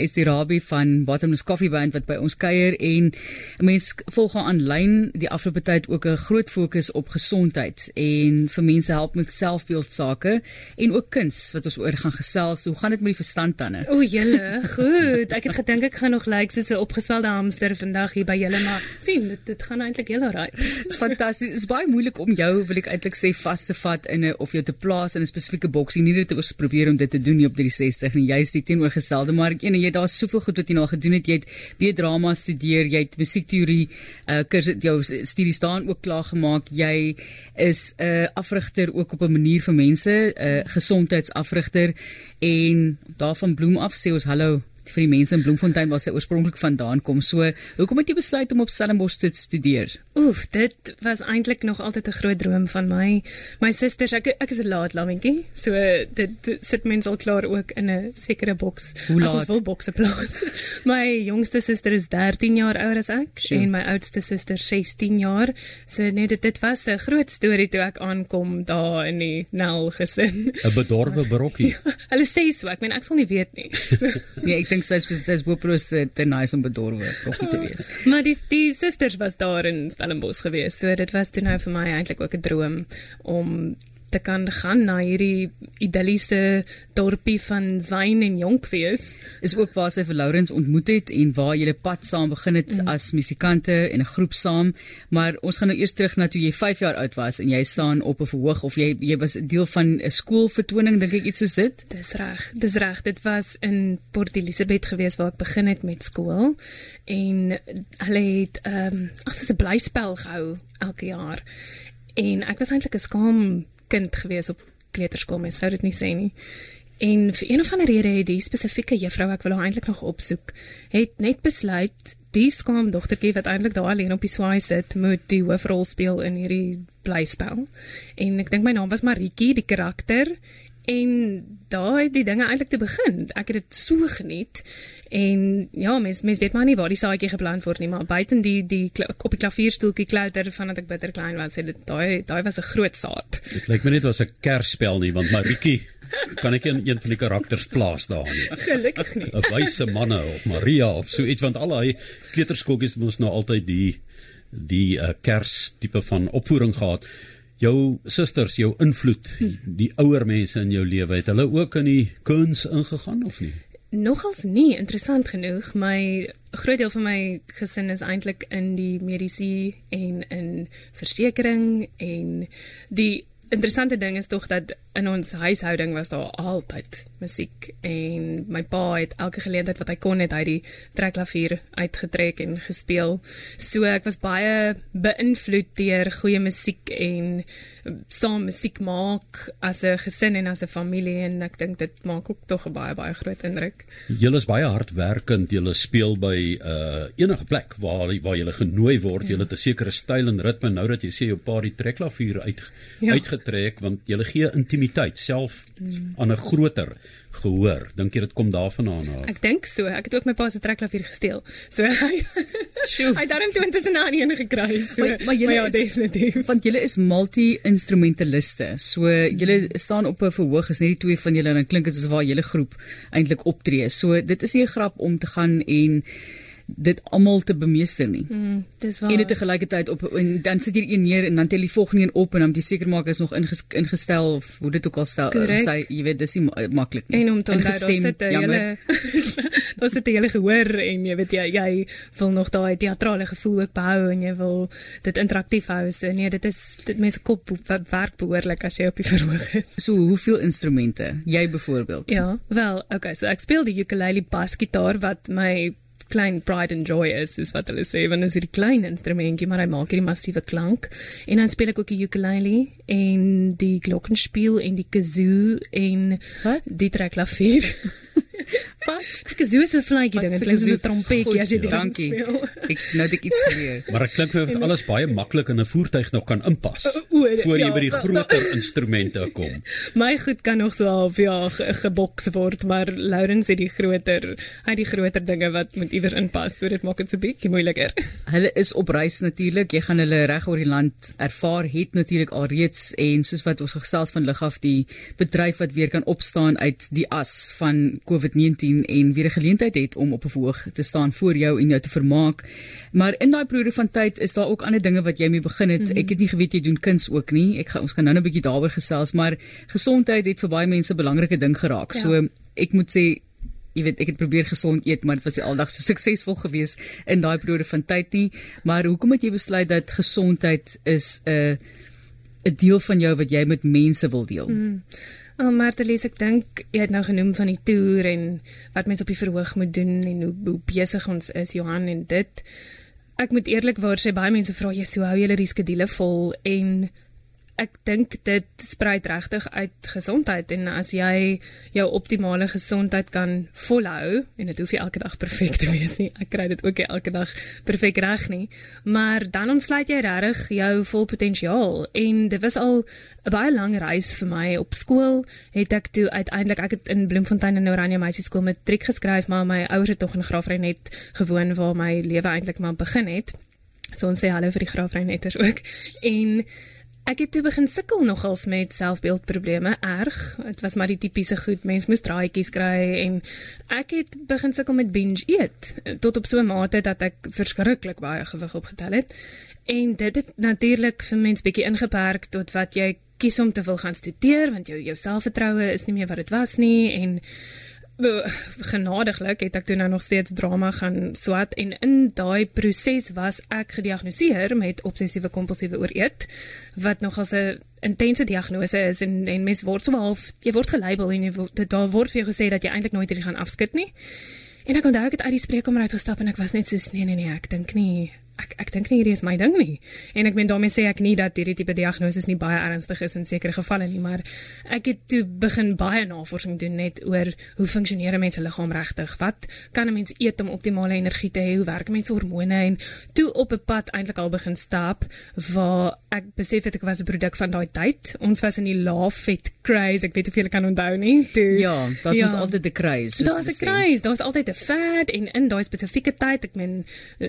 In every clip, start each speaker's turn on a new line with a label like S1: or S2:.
S1: is die Rabbi van Bottomless Coffee Band wat by ons kuier en mense volg aanlyn die afgelope tyd ook 'n groot fokus op gesondheid en vir mense help met selfbeeld sake en ook kuns wat ons oor gaan gesels. Hoe gaan dit met die verstandtande?
S2: O, julle, goed. Ek het gedink ek gaan nog lyk like, soos 'n opgeswelde hamster vandag hier by julle, maar sien, dit dit gaan eintlik heel alright.
S1: Dit's fantasties. Dit is baie moeilik om jou wil ek eintlik sê vas te vat in 'n of jou te plaas in 'n spesifieke boksie. Nie dat ons probeer om dit te doen nie op 360 nie. Jy's die teenoorgestelde, maar ek jy daar's soveel goed wat jy nou gedoen het. Jy het baie drama studeer, jy het musiekteorie uh kursus jou studie staan ook klaar gemaak. Jy is 'n uh, afrigter ook op 'n manier vir mense, 'n uh, gesondheidsafrigter en daarvan bloem af sê ons hallo vir die mense in Bloemfontein waar sy oorspronklik vandaan kom. So, hoekom het jy besluit om op Stellenbosch te studeer?
S2: Oef, dit was eintlik nog altyd 'n groot droom van my. My susters, ek ek is 'n laat lammetjie. So dit, dit sit mens al klaar ook in 'n sekere boks. Ons wil bokse plaas. my jongste suster is 13 jaar ouer as ek sure. en my oudste suster 16 jaar. So net dit, dit was 'n groot storie toe ek aankom daar in die Nel gesin.
S3: 'n Bedorwe brokkie.
S2: Hulle sê so, ek meen ek sal nie weet nie.
S1: nee, ek dink sy's sy's boproos te, te nice om bedorwe brokkie te wees.
S2: maar die die susters was daar in Stellenbosch gewees. So dit was toe nou vir my eintlik ook 'n droom om te kan gaan na hierdie idilliese dorpie van wyn en jonkwees.
S1: Is ook waar sy vir Lourens ontmoet het en waar julle pad saam begin het mm. as musikante en 'n groep saam. Maar ons gaan nou eers terug na toe jy 5 jaar oud was en jy staan op 'n verhoog of jy jy was deel van 'n skoolvertoning dink ek iets soos dit.
S2: Dis reg. Dis reg. Dit was in Port Elizabeth gewees waar ek begin het met skool en hulle het ehm um, as 'n blyspel gehou elke jaar. En ek was eintlik 'n skaam kind gewees op kleuterskool, mens sou dit nie sê nie. En vir een of ander rede het die spesifieke juffrou ek wil haar eintlik nog opsoek, het net besluit die skaam dogtertjie wat eintlik daar alleen op die swaai sit, moet die hoofrol speel in hierdie blyspel. En ek dink my naam was Maritjie, die karakter. En het die dinge eintlik te begin. Ek het dit so geniet En ja, mens mens weet maar nie waar die saadjie geplant word nie, maar buiten die die op die klavierstoeltjie klouter vandat ek bitter klein was, het dit daai daai was 'n groot saad.
S3: Dit lyk my net was 'n kersspel nie, want Maritjie kan ek in een van die karakters plaas daar nie.
S2: Gelukkig nie.
S3: 'n Wyse manne of Maria of so iets want al daai kleuterskooltjies moes nou altyd die die uh, kers tipe van opvoering gehad. Jou susters, jou invloed, die ouer mense in jou lewe, het hulle ook in die kuns ingegaan of nie?
S2: nogals nie interessant genoeg. My groot deel van my gesin is eintlik in die mediese en in versekerings en die interessante ding is tog dat in ons huishouding was daar altyd musiek en my pa het elke geleentheid wat hy kon het hy die trekklavier uitgetrek en gespeel. So ek was baie beïnvloed deur goeie musiek en saam musiek maak as 'n gesin en as 'n familie en ek dink dit maak ook tog 'n baie baie groot indruk.
S3: Julle is baie hardwerkend. Julle speel by uh enige plek waar waar julle genooi word. Julle het 'n sekere styl en ritme nou dat jy sê jou pa die trekklavier uit ja. uitgetrek want julle gee intimiteit self mm. aan 'n groter gehoor. Dink jy dit kom daarvandaan af?
S2: Ek dink so. Ek het ook my pa se trekklavier gesteel. So hy hy het daarom toe intussen aan een gekry. So
S1: maar, maar julle ja, definitief. Want julle is multi-instrumentaliste. So julle staan op 'n verhoog is net die twee van julle en klink dit asof waar julle groep eintlik optree. So dit is nie 'n grap om te gaan en dit almal te bemeester nie. Mm,
S2: dis waar.
S1: En dit te gelykertyd op en dan sit jy een neer en dan tel jy volgende een op en dan jy seker maak is nog inges, ingestel of hoe dit ook al stel sê jy weet dis nie maklik nie.
S2: En om te onthou daar sit jy daar sit jy gehoor en jy weet jy jy wil nog daai teatrale gevoel ook behou en jy wil dit interaktief hou. So nee, dit is dit mense kop werk behoorlik as jy op die verhoog is.
S1: So hoeveel instrumente? Jy byvoorbeeld?
S2: Ja, wel, okay, so ek speel die ukulele basgitaar wat my klein pride and joy is soos wat hulle sê want dit is hierdie klein instrumentjie maar hy maak hierdie massiewe klank en dan speel ek ook die ukulele en die glockenspiel en die kazoo en Wat? die trekklavier Wat? Ek is so 'n vletjie ding, dit klink soos 'n trompetjie as jy dit
S1: dankie. Ek nou dit iets geleer.
S3: Maar dit klink vir my of alles baie maklik in 'n voertuig nog kan inpas voor jy ja, by die groter instrumente kom.
S2: My goed kan nog so half ja geboks word, maar Lourens het die groter, hy die groter dinge wat moet iewers inpas, so dit maak dit so bietjie moeiliker.
S1: Hulle is op reis natuurlik. Jy gaan hulle reg oor die land ervaar het natuurlik alreeds en soos wat ons gesels van lig af die bedryf wat weer kan opstaan uit die as van COVID COVID-19 en weer 'n geleentheid het om op 'n verhoog te staan voor jou en jou te vermaak. Maar in daai periode van tyd is daar ook ander dinge wat jy mee begin het. Mm -hmm. Ek het nie geweet jy doen kuns ook nie. Ek gaan ons gaan nou 'n bietjie daaroor gesels, maar gesondheid het vir baie mense 'n belangrike ding geraak. Ja. So ek moet sê jy weet ek het probeer gesond eet maar dit was nie aldag so suksesvol gewees in daai periode van tyd nie maar hoekom het jy besluit dat gesondheid is 'n uh, 'n deel van jou wat jy met mense wil deel mm.
S2: Oh, Martelies, ek dink jy het nou genoem van die toer en wat mense op die verhoog moet doen en hoe, hoe besig ons is, Johan en dit. Ek moet eerlikwaar sê baie mense vra jy so hou julle die skedule vol en ek dink dit spruit regtig uit gesondheid en as jy jou optimale gesondheid kan volhou en dit hoef nie elke dag perfek te wees nie. Ek kry dit ook nie elke dag perfek reg nie, maar dan ontsluit jy regtig jou vol potensiaal en dit was al 'n baie lang reis vir my op skool. Het ek toe uiteindelik ek het in Bloemfontein in Oranje Meisie skool matriek geskryf, maar my ouers het tog in Graafrenet gewoon waar my lewe eintlik maar begin het. So ons sê hallo vir die Graafrenetters ook. En Ek het toe begin sukkel nogals met selfbeeldprobleme erg. Dit was maar die tipiese goed, mens moes draaitjies kry en ek het begin sukkel met binge eet tot op so 'n mate dat ek verskriklik baie gewig opgetel het. En dit het natuurlik vir mens bietjie ingeperk tot wat jy kies om te wil gaan studeer want jou jou selfvertroue is nie meer wat dit was nie en genadiglik het ek toe nou nog steeds drama gaan swat en in daai proses was ek gediagnoseer met obsessiewe kompulsiewe ooreet wat nog as 'n intense diagnose is en en mens word so half jy word gelabel en jy word daar word vir jou gesê dat jy eintlik nooit hierdie gaan afskud nie. En ek onthou ek het uit die spreekkamer uitgestap en ek was net so nee nee nee ek dink nie ek ek dink nie hierdie is my ding nie. En ek meen daarmee sê ek nie dat hierdie tipe diagnose nie baie ernstig is in sekere gevalle nie, maar ek het toe begin baie navorsing doen net oor hoe funksioneer 'n mens se liggaam regtig? Wat kan 'n mens eet om optimale energie te hê? Hoe werk mense hormone en toe op 'n pad eintlik al begin stap waar ek besef het ek was 'n produk van daai tyd. Ons was in die lae vet craze. Ek weet of julle kan onthou nie.
S1: Toe Ja, dit ja. was altyd 'n craze.
S2: Daar's 'n craze. Daar's altyd 'n fad en in daai spesifieke tyd, ek meen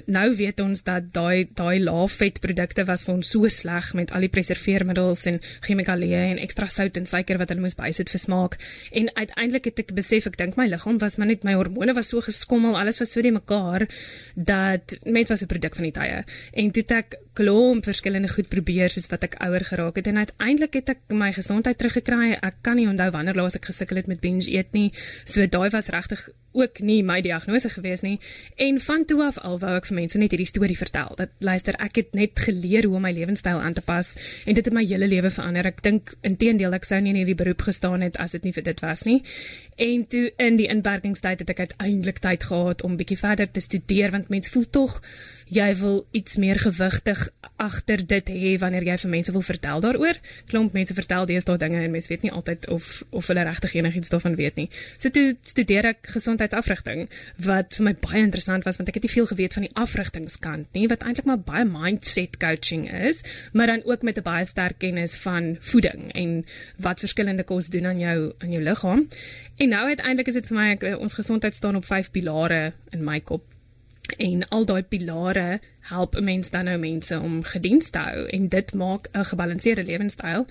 S2: nou weet ons dat daai daai lae vet produkte was vir ons so sleg met al die preserveermiddels en chemikalieë en ekstra sout en suiker wat hulle moes bysit vir smaak. En uiteindelik het ek besef ek dink my liggaam was maar net my hormone was so geskommel, alles was so die mekaar dat mens was 'n produk van die tye. En toe ek klomp verskillende goed probeer soos wat ek ouer geraak het. En uiteindelik het ek my gesondheid teruggekry. Ek kan nie onthou wanneer laas ek gesukkel het met binge eet nie. So daai was regtig ook nie my diagnose gewees nie. En van toe af al wou ek vir mense net hierdie storie vertel. Dat luister ek het net geleer hoe om my lewenstyl aan te pas en dit het my hele lewe verander. Ek dink inteendeel ek sou nie in hierdie beroep gestaan het as dit nie vir dit was nie. En toe in die inperkingstyd het ek uiteindelik tyd gehad om bietjie verder te studeer want mense voel tog jy wil iets meer gewigtig agter dit hê wanneer jy vir mense wil vertel daaroor. Klomp mense vertel deesdae dinge en mense weet nie altyd of of hulle regtig enigiets daarvan weet nie. So toe studeer ek gesondheidsafrigting wat vir my baie interessant was want ek het nie veel geweet van die afrigtingskant nie wat eintlik maar baie mindset coaching is, maar dan ook met 'n baie sterk kennis van voeding en wat verskillende kos doen aan jou aan jou liggaam. En nou uiteindelik is dit vir my ek, ons gesondheid staan op vyf pilare in my kop en al daai pilare help 'n mens dan nou mense om gediens te hou en dit maak 'n gebalanseerde lewenstyl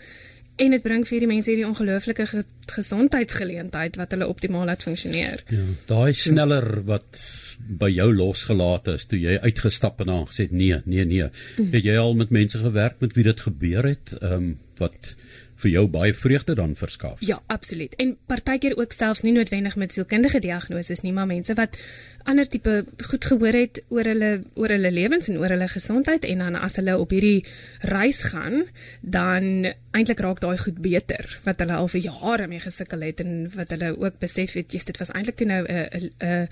S2: en dit bring vir die mense hierdie ongelooflike ge gesondheidsgeleentheid wat hulle optimaal laat funksioneer.
S3: Ja, daai sneller wat by jou losgelaat is toe jy uitgestap en dan gesê nee, nee, nee. Mm. Het jy al met mense gewerk met wie dit gebeur het? Ehm um, wat vir jou baie vreugde dan verskaf.
S2: Ja, absoluut. En partykeer ook selfs nie noodwendig met sielkundige diagnoses nie, maar mense wat ander tipe goed gehoor het oor hulle oor hulle lewens en oor hulle gesondheid en dan as hulle op hierdie reis gaan, dan eintlik raak daai goed beter wat hulle al vir jare mee gesukkel het en wat hulle ook besef het, jy's dit was eintlik toe nou 'n 'n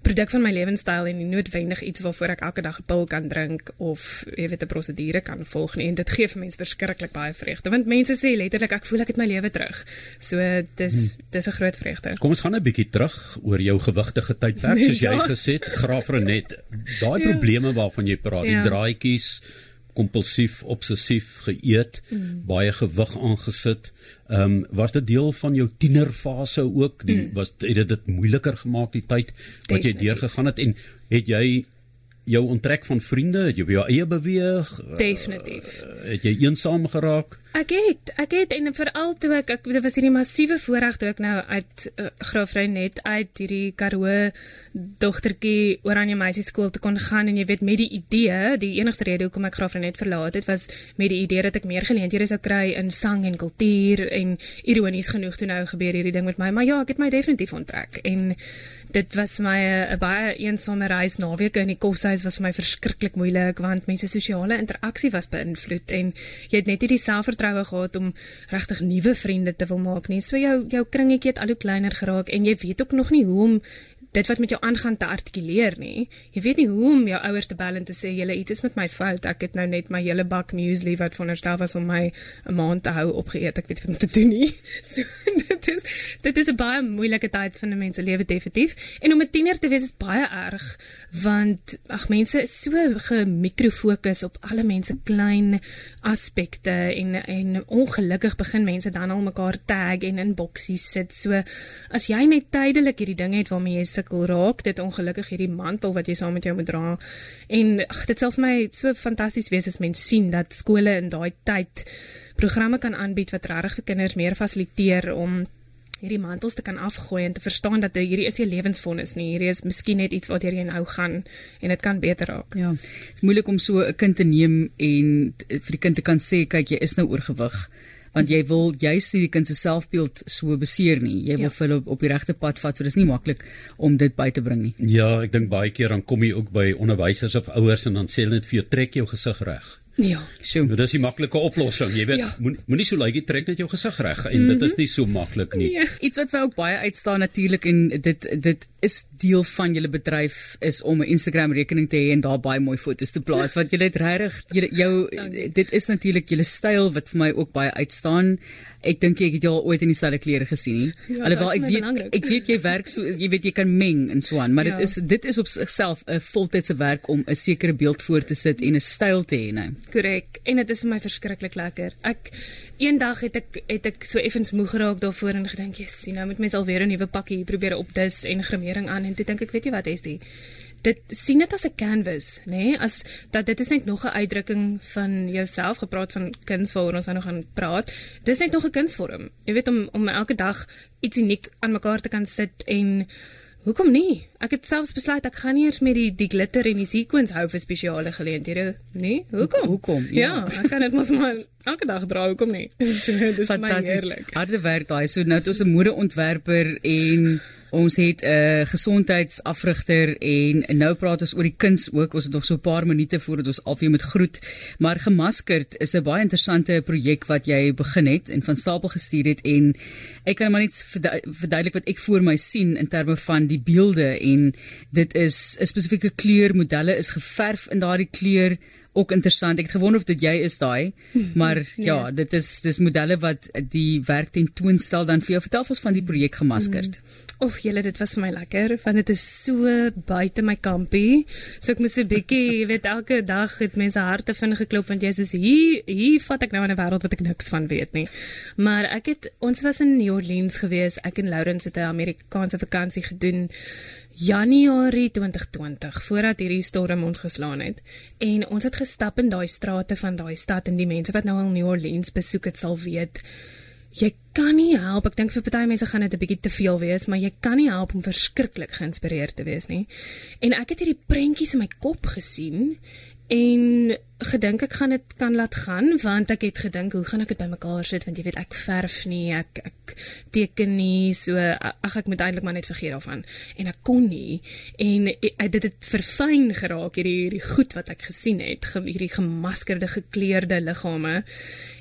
S2: produk van my lewenstyl en nie noodwendig iets waarvoor ek elke dag 'n pil kan drink of jy weet 'n prosedure kan volg nie en dit gee vir mense verskriklik baie vreugde want mense sê letterlik ek voel ek het my lewe terug. So dis hmm. dis 'n groot vreugde.
S3: Kom ons gaan 'n bietjie terug oor jou gewigtige tydperk soos jy ja. gesê het, graaf Renet. Daai ja. probleme waarvan jy praat, die ja. draadjies kompulsief obsessief geëet, mm. baie gewig aangesit. Ehm um, was dit deel van jou tienerfase ook? Die mm. was het dit dit moeiliker gemaak die tyd wat jy deurgegaan het en het jy jou onttrek van vriende, het jy by jou eie beweeg?
S2: Definitief.
S3: Uh, het jy eensaam geraak?
S2: Ek het, ek het en veral toe ek, ek dit was hierdie massiewe voorreg toe ek nou uit uh, Graafry net uit hierdie Karoo dogtertjie Oranje Meisie skool te kon gaan en jy weet met die idee, die enigste rede hoekom ek Graafry net verlaat het was met die idee dat ek meer geleenthede sou kry in sang en kultuur en ironies genoeg toe nou gebeur hierdie ding met my, maar ja, ek het my definitief onttrek en dit was vir my 'n baie eensame reis naweke in die koshuis was vir my verskriklik moeilik want mense sosiale interaksie was beïnvloed en jy het net nie die selfvertroue gehad om regtig nuwe vriende te wil maak nie. So jou jou kringetjie het al hoe kleiner geraak en jy weet ook nog nie hoe om dit wat met jou aangaan te artikuleer nie. Jy weet nie hoe om jou ouers te bel en te sê julle iets is met my fout. Ek het nou net my hele bak muesli wat veronderstel was om my 'n maand te hou opgeëet. Ek weet wat om te doen nie. So dit is dit is 'n baie moeilike tyd van 'n mens se lewe definitief. En om 'n tiener te wees is baie erg want ag mense is so gemikrofokus op alle mense klein aspekte en en ongelukkig begin mense dan al mekaar tag en in boksies sit. So as jy net tydelik hierdie ding het waarmee jy sukkel raak dit ongelukkig hierdie mantel wat jy saam met jou moet dra. En ag dit sal vir my so fantasties wees as mens sien dat skole in daai tyd programme kan aanbied wat regtig vir kinders meer fasiliteer om hierdie mantels te kan afgooi en te verstaan dat hierdie is nie 'n lewensvonnis nie. Hierdie is miskien net iets wat jy nou gaan en dit kan beter raak.
S1: Ja. Dit is moeilik om so 'n kind te neem en vir die kind te kan sê kyk jy is nou oorgewig want jy wil juist nie die kind se selfbeeld so beseer nie. Jy wil ja. hulle op, op die regte pad vat, so dis nie maklik om dit by te bring nie.
S3: Ja, ek dink baie keer dan kom jy ook by onderwysers of ouers en dan sê hulle net vir jou trek jou gesig reg.
S2: Ja.
S3: So, nou, dis die maklike oplossing. Jy weet, ja. moenie moe so lyk jy trek net jou gesig reg en mm -hmm. dit is mhm. nie so maklik nie.
S1: Ja. Iets wat vir ook baie uitstaan natuurlik en dit dit is deel van julle bedryf is om 'n Instagram rekening te hê en daar baie mooi foto's te plaas want julle het regtig jou dit is natuurlik julle styl wat vir my ook baie uitstaan. Ek dink ek het jou al ooit in dieselfde klere gesien nie. Ja, Alhoewel ek weet belangrijk. ek weet jy werk so jy weet jy kan meng en so aan, maar ja. dit is dit is op sigself 'n voltydse werk om 'n sekere beeld voor te sit en 'n styl te hê nou.
S2: Korrek. En dit is vir my verskriklik lekker. Ek eendag het ek het ek so effens moeg geraak daarvoor en gedink, "Jesus, nou moet mens alweer 'n nuwe pakkie probeer opdis en grimering aan." En toe dink ek, weet jy wat, is dit dit sien dit as 'n canvas, nê? Nee? As dat dit is net nog 'n uitdrukking van jouself gepraat van kuns waaroor ons nou nog gaan praat. Dis net nog 'n kunsvorm. Jy weet om om elke dag iets uniek aan mekaar te kan sit en Hoekom nie? Ek het selfs besluit ek gaan nie eers met die die glitter en die sequins hou vir spesiale geleenthede nie. Hoekom?
S1: Hoekom?
S2: Ja, ja ek kan dit mos maar elke dag dra, hoekom nie? Dis my heerlik.
S1: Harde werk daai. So nou het ons 'n modeontwerper en Ons het 'n uh, gesondheidsafrigter en nou praat ons oor die kuns ook. Ons het nog so 'n paar minute voordat ons alweer met groet. Maar gemaskerd is 'n baie interessante projek wat jy begin het en van stapel gestuur het en ek kan maar net verduidelik wat ek voor my sien in terme van die beelde en dit is 'n spesifieke kleurmodelle is geverf in daardie kleur ook interessant. Ek het gewonder of dit jy is daai. Maar ja, ja dit is dis modelle wat die werk tentoonstel dan vir jou vertel ons van die projek gemaskerd.
S2: Mm. Oef, julle dit was vir my lekker want dit is so buite my kampie. So ek moes 'n bietjie, jy weet, elke dag het mense harte vinnig geklop want jy sê hier hier vat ek nou in 'n wêreld wat ek niks van weet nie. Maar ek het ons was in New Orleans gewees. Ek en Lawrence het 'n Amerikaanse vakansie gedoen. Januarie 2020 voordat hierdie storm ons geslaan het en ons het gestap in daai strate van daai stad en die mense wat nou al New Orleans besoek het sal weet jy kan nie help. Ek dink vir party mense gaan dit 'n bietjie te veel wees maar jy kan nie help om verskriklik geïnspireerd te wees nie. En ek het hierdie prentjies in my kop gesien en gedink ek gaan dit kan laat gaan want ek het gedink hoe gaan ek dit bymekaar sit? Want jy weet ek verf nie ek ek teken nie so ag ek moet eintlik maar net vergeet daarvan. En ek kon nie. En dit het verfyn geraak hierdie hierdie goed wat ek gesien het hierdie gemaskerde gekleurde liggame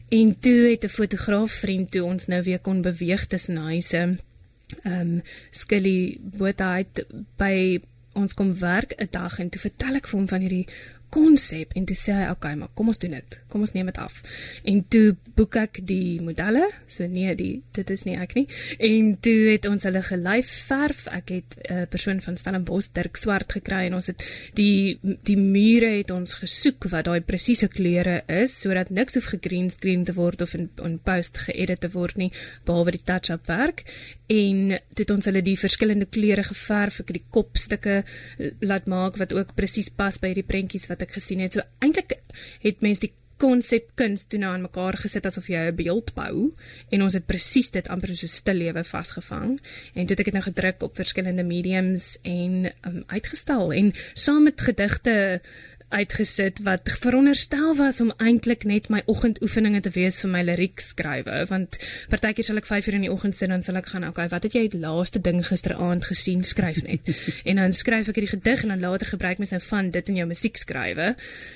S2: en toe het 'n fotograaf vriend toe ons nou weer kon beweeg tussen huise. Ehm um, skilly bootheid by ons kom werk 'n dag en toe vertel ek vir hom van hierdie konsep en toe sê hy okay maar kom ons doen dit. Kom ons neem dit af. En toe boek ek die modelle. So nee die dit is nie ek nie. En toe het ons hulle gelyf verf ek het 'n uh, persoon van Stellenbosch Dirk Swart gekry en ons het die die mure het ons gesoek wat daai presiese kleure is sodat niks hoef gegreen screen te word of in, in post geëdit te word nie behalwe die touch up werk. En toe het ons hulle die verskillende kleure geverf. Ek het die kopstukke laat maak wat ook presies pas by die prentjies wat wat ek gesien het. So eintlik het mense die konsep kuns toe nou aan mekaar gesit asof jy 'n beeld bou en ons het presies dit amper soos 'n stil lewe vasgevang en toe het ek dit nou gedruk op verskillende mediums en um, uitgestal en saam met gedigte uitgesit wat veronderstel was om eintlik net my oggendoefeninge te wees vir my liriek skrywe want partykeer sal ek 5 uur in die oggend sit en sal ek gaan okay wat het jy die laaste ding gisteraand gesien skryf net. En dan skryf ek hierdie gedig en dan later gebruik mens nou van dit in jou musiek skrywe.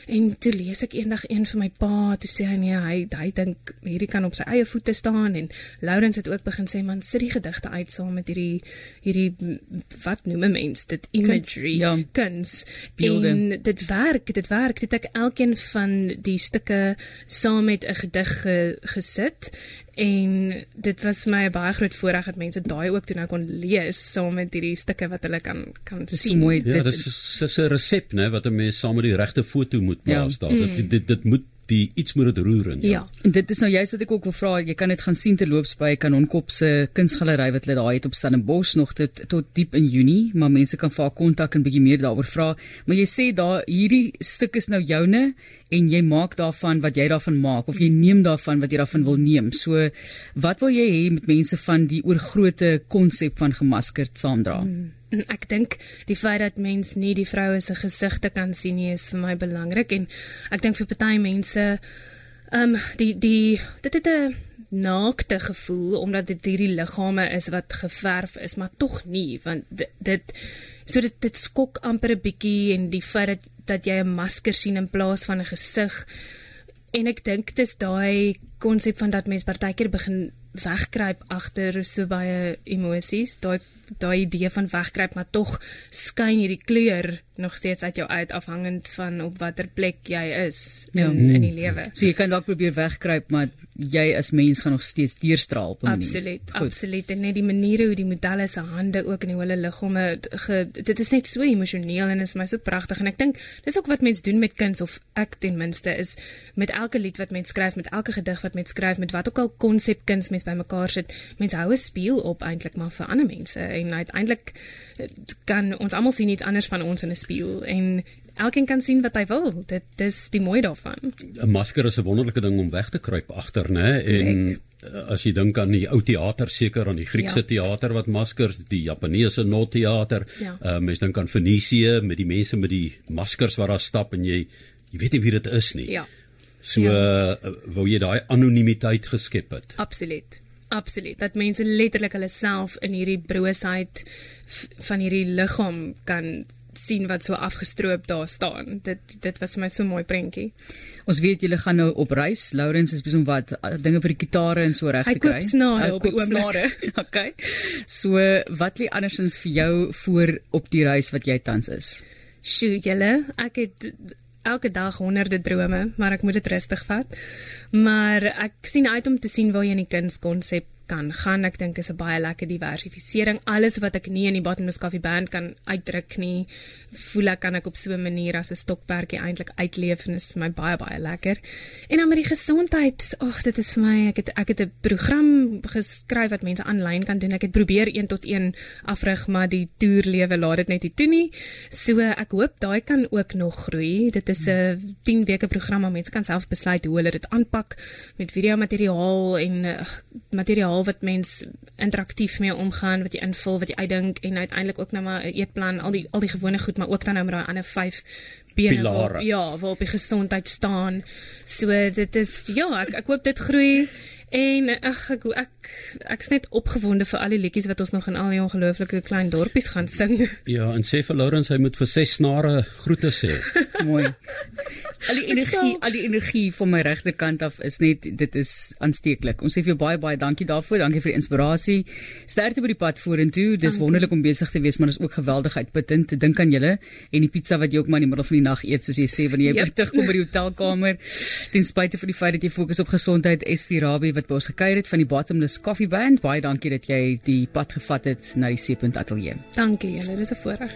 S2: En toe lees ek eendag een vir my pa toe sê hy nee hy hy dink hierdie kan op sy eie voete staan. En Lawrence het ook begin sê man sit die gedigte uit saam met hierdie hierdie wat noem 'n mens dit? Imagery
S1: ja.
S2: kuns. En dit werk werk, dit werk. Dit ek elkeen van die stukke saam met 'n gedig ge, gesit en dit was vir my 'n baie groot voorreg dat mense daai ook toe nou kon lees saam met hierdie stukke wat hulle kan kan
S1: dis
S2: sien.
S1: Mooi,
S3: ja, dit is 'n resep, né, wat 'n mens saam met die regte foto moet plaas ja. daar. Dit, mm. dit dit moet die iets moet dit roer in. Ja. ja.
S1: En dit is nou juist wat ek ook wil vra, jy kan dit gaan sien terloops by Kanonkop se kunsgalery wat hulle daai het op Stellenbosch nog tot tot diep in Junie, maar mense kan vir haar kontak en bietjie meer daaroor vra. Maar jy sê daar hierdie stuk is nou joune en jy maak daarvan wat jy daarvan maak of jy neem daarvan wat jy daarvan wil neem. So wat wil jy hê met mense van die oorgrootte konsep van gemaskerd saamdra? Hmm.
S2: Ek dink die feit dat mens nie die vroue se gesigte kan sien nie is vir my belangrik. En ek dink vir party mense ehm um, die die dit het 'n naakte gevoel omdat dit hierdie liggame is wat geverf is maar tog nie want dit, dit so dit dit skok amper 'n bietjie en die feit dat dat jy 'n masker sien in plaas van 'n gesig. En ek dink dis daai konsep van dat mens partykeer begin wegkruip agter so baie emosies daai daai idee van wegkruip maar tog skyn hierdie kleur nog steeds uit jou uit afhangend van op watter plek jy is ja. in, in die lewe.
S1: So jy kan dalk probeer wegkruip maar jy as mens gaan nog steeds deurstraal op 'n
S2: manier. Absoluut, absoluut. En net die maniere hoe die modelle se hande ook in hele liggame dit is net so emosioneel en is my so pragtig en ek dink dis ook wat mense doen met kuns of ek ten minste is met elke lied wat mens skryf, met elke gedig wat mens skryf, met wat ook al konsep kuns mens bymekaar sit, mens hou 'n spieël op eintlik maar vir ander mense en uiteindelik kan ons almal sien iets anders van ons in 'n spieël en elkeen kan sien wat hy wil. Dit dis die mooi daarvan.
S3: 'n Masker is 'n wonderlike ding om weg te kruip agter, né? En as jy dink aan die ou teater, seker aan die Griekse ja. teater wat maskers, die Japaneese no teater, ja. uh, mens dink aan Venesië met die mense met die maskers wat daar stap en jy jy weet nie wie dit is nie.
S2: Ja.
S3: So ja. Uh, wou jy daai anonimiteit geskep het.
S2: Absoluut. Absoluut. Dat mense letterlik hulle self in hierdie broosheid van hierdie liggaam kan sien wat so afgestroop daar staan. Dit dit was vir my so mooi prentjie.
S1: Ons weet julle gaan nou op reis. Lawrence is besom wat dinge vir die gitare en so reg te kry.
S2: Hy koop snare op die oomblik.
S1: okay. So wat lê andersins vir jou voor op die reis wat jy tans is?
S2: Sjoe, julle, ek het elke dag honderde drome, maar ek moet dit rustig vat. Maar ek sien uit om te sien waar jy in die kunskonsep kan gaan. Ek dink is 'n baie lekker diversifisering. Alles wat ek nie in die Bottomless Coffee Band kan uitdruk nie, voel ek kan ek op so 'n manier as 'n stokperdjie eintlik uitleef en is vir my baie baie lekker. En dan met die gesondheid, ag, dit is vir my, ek het ek het 'n program geskryf wat mense aanlyn kan doen. Ek het probeer 1 tot 1 afrig, maar die toerlewe laat dit net nie toe nie. So ek hoop daai kan ook nog groei. Dit is 'n 10 weke program waar mense kan self besluit hoe hulle dit aanpak met video materiaal en uh, materiaal wat mens interaktief mee omgaan, wat jy invul, wat jy uitdink en uiteindelik ook nou maar 'n eetplan, al die al die gewone goed, maar ook dan nou met daai ander 5 bene waar, ja, waar op die gesondheid staan. So dit is ja, ek ek hoop dit groei En ag ek ek ek's net opgewonde vir al die liedjies wat ons nog in al die ongelooflike klein dorpies gaan sing.
S3: Ja, en sê vir Lawrence hy moet vir ses snare groete sê.
S1: Mooi. Al die energie, al die energie van my regterkant af is net dit is aansteeklik. Ons sê vir jou baie baie dankie daarvoor. Dankie vir die inspirasie. Sterkte by die pad vorentoe. Dis wonderlik om besig te wees, maar dis ook geweldig uitputtend te dink aan julle en die pizza wat jy ook maar in die middel van die nag eet soos jy sê wanneer jy yep. terugkom by die hotelkamer. Ten spyte van die feit dat jy fokus op gesondheid, Estirabi wat by ons gekuier het van die Bottomless Coffee Band. Baie dankie dat jy die pad gevat het na die Seepunt Ateljee.
S2: Dankie julle, dis 'n voorreg.